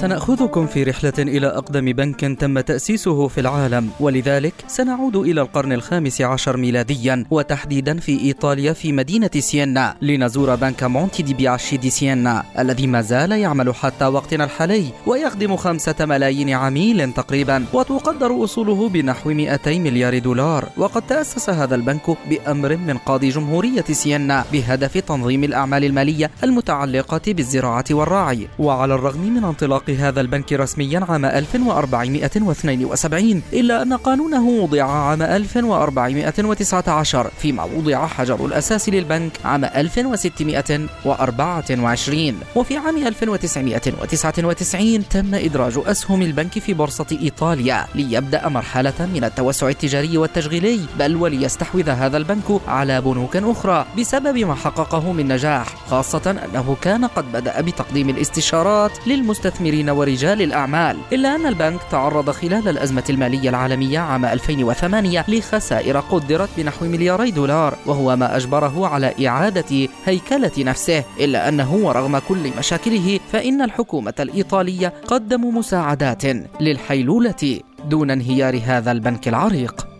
سنأخذكم في رحلة إلى أقدم بنك تم تأسيسه في العالم ولذلك سنعود إلى القرن الخامس عشر ميلاديا وتحديدا في إيطاليا في مدينة سيينا. لنزور بنك مونتي دي بياشي دي سيينا الذي ما زال يعمل حتى وقتنا الحالي ويخدم خمسة ملايين عميل تقريبا وتقدر أصوله بنحو 200 مليار دولار. وقد تأسس هذا البنك بأمر من قاضي جمهورية سيينا بهدف تنظيم الأعمال المالية المتعلقة بالزراعة والراعي. وعلى الرغم من انطلاق هذا البنك رسميا عام 1472 إلا أن قانونه وضع عام 1419 فيما وضع حجر الأساس للبنك عام 1624 وفي عام 1999 تم إدراج أسهم البنك في بورصة إيطاليا ليبدأ مرحلة من التوسع التجاري والتشغيلي بل وليستحوذ هذا البنك على بنوك أخرى بسبب ما حققه من نجاح خاصة أنه كان قد بدأ بتقديم الاستشارات للمستثمرين المستثمرين ورجال الأعمال إلا أن البنك تعرض خلال الأزمة المالية العالمية عام 2008 لخسائر قدرت بنحو ملياري دولار وهو ما أجبره على إعادة هيكلة نفسه. إلا أنه ورغم كل مشاكله فإن الحكومة الإيطالية قدموا مساعدات للحيلولة دون انهيار هذا البنك العريق.